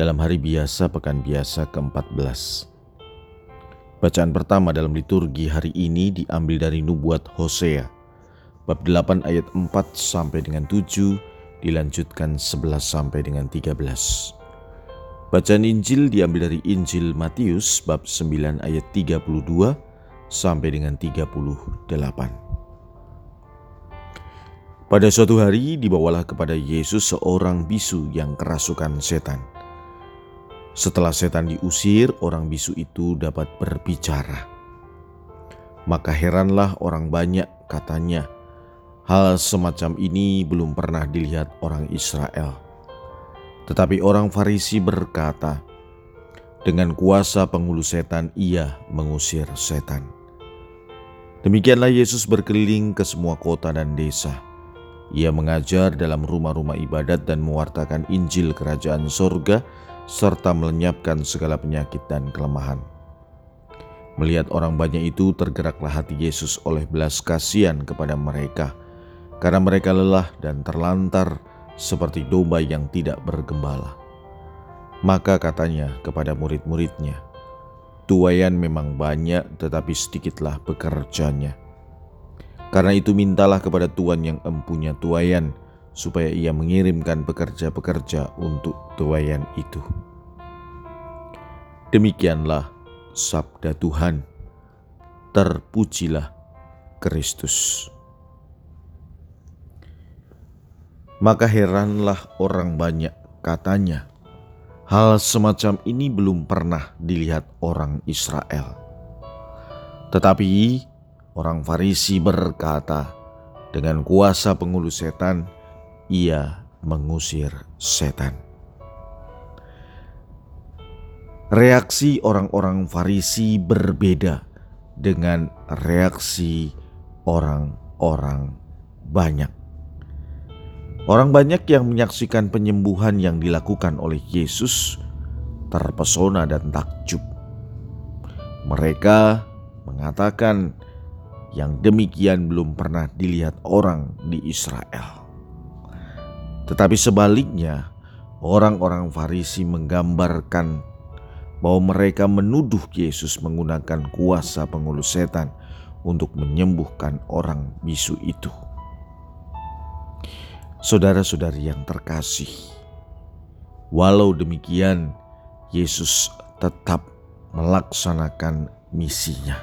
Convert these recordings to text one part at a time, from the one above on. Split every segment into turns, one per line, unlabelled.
dalam hari biasa pekan biasa ke-14. Bacaan pertama dalam liturgi hari ini diambil dari nubuat Hosea, bab 8 ayat 4 sampai dengan 7, dilanjutkan 11 sampai dengan 13. Bacaan Injil diambil dari Injil Matius bab 9 ayat 32 sampai dengan 38. Pada suatu hari dibawalah kepada Yesus seorang bisu yang kerasukan setan. Setelah setan diusir, orang bisu itu dapat berbicara. Maka heranlah orang banyak katanya, hal semacam ini belum pernah dilihat orang Israel. Tetapi orang Farisi berkata, dengan kuasa penghulu setan ia mengusir setan. Demikianlah Yesus berkeliling ke semua kota dan desa. Ia mengajar dalam rumah-rumah ibadat dan mewartakan Injil kerajaan sorga serta melenyapkan segala penyakit dan kelemahan. Melihat orang banyak itu, tergeraklah hati Yesus oleh belas kasihan kepada mereka, karena mereka lelah dan terlantar seperti domba yang tidak bergembala. Maka katanya kepada murid-muridnya, Tuayan memang banyak, tetapi sedikitlah pekerjanya. Karena itu mintalah kepada Tuhan yang empunya tuayan, supaya ia mengirimkan pekerja-pekerja untuk tuayan itu. Demikianlah sabda Tuhan. Terpujilah Kristus. Maka heranlah orang banyak katanya, hal semacam ini belum pernah dilihat orang Israel. Tetapi orang Farisi berkata, dengan kuasa pengulu setan, ia mengusir setan. Reaksi orang-orang Farisi berbeda dengan reaksi orang-orang banyak. Orang banyak yang menyaksikan penyembuhan yang dilakukan oleh Yesus terpesona dan takjub. Mereka mengatakan yang demikian belum pernah dilihat orang di Israel. Tetapi sebaliknya, orang-orang Farisi menggambarkan bahwa mereka menuduh Yesus menggunakan kuasa pengulu setan untuk menyembuhkan orang bisu itu. Saudara-saudari yang terkasih, walau demikian, Yesus tetap melaksanakan misinya.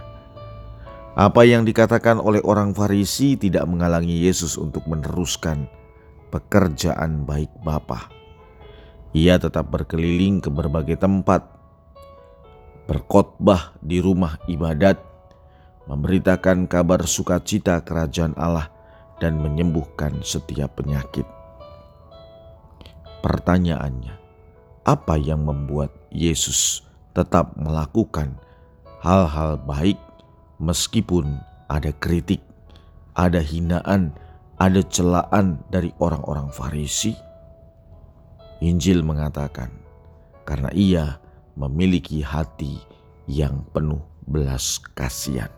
Apa yang dikatakan oleh orang Farisi tidak menghalangi Yesus untuk meneruskan pekerjaan baik Bapa. Ia tetap berkeliling ke berbagai tempat, berkhotbah di rumah ibadat, memberitakan kabar sukacita kerajaan Allah dan menyembuhkan setiap penyakit. Pertanyaannya, apa yang membuat Yesus tetap melakukan hal-hal baik meskipun ada kritik, ada hinaan, ada celaan dari orang-orang Farisi? Injil mengatakan, karena ia memiliki hati yang penuh belas kasihan.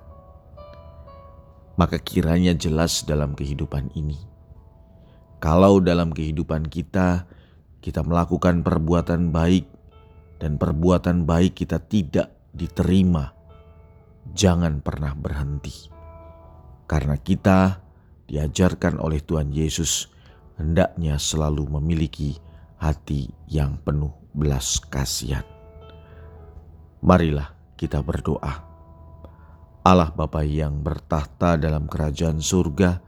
Maka kiranya jelas dalam kehidupan ini. Kalau dalam kehidupan kita, kita melakukan perbuatan baik dan perbuatan baik kita tidak diterima, jangan pernah berhenti. Karena kita diajarkan oleh Tuhan Yesus, hendaknya selalu memiliki hati yang penuh belas kasihan. Marilah kita berdoa. Allah Bapa yang bertahta dalam kerajaan surga,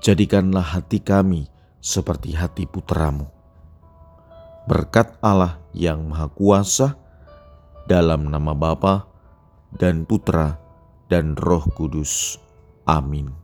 jadikanlah hati kami seperti hati putramu. Berkat Allah yang Maha Kuasa, dalam nama Bapa dan Putra dan Roh Kudus. Amin.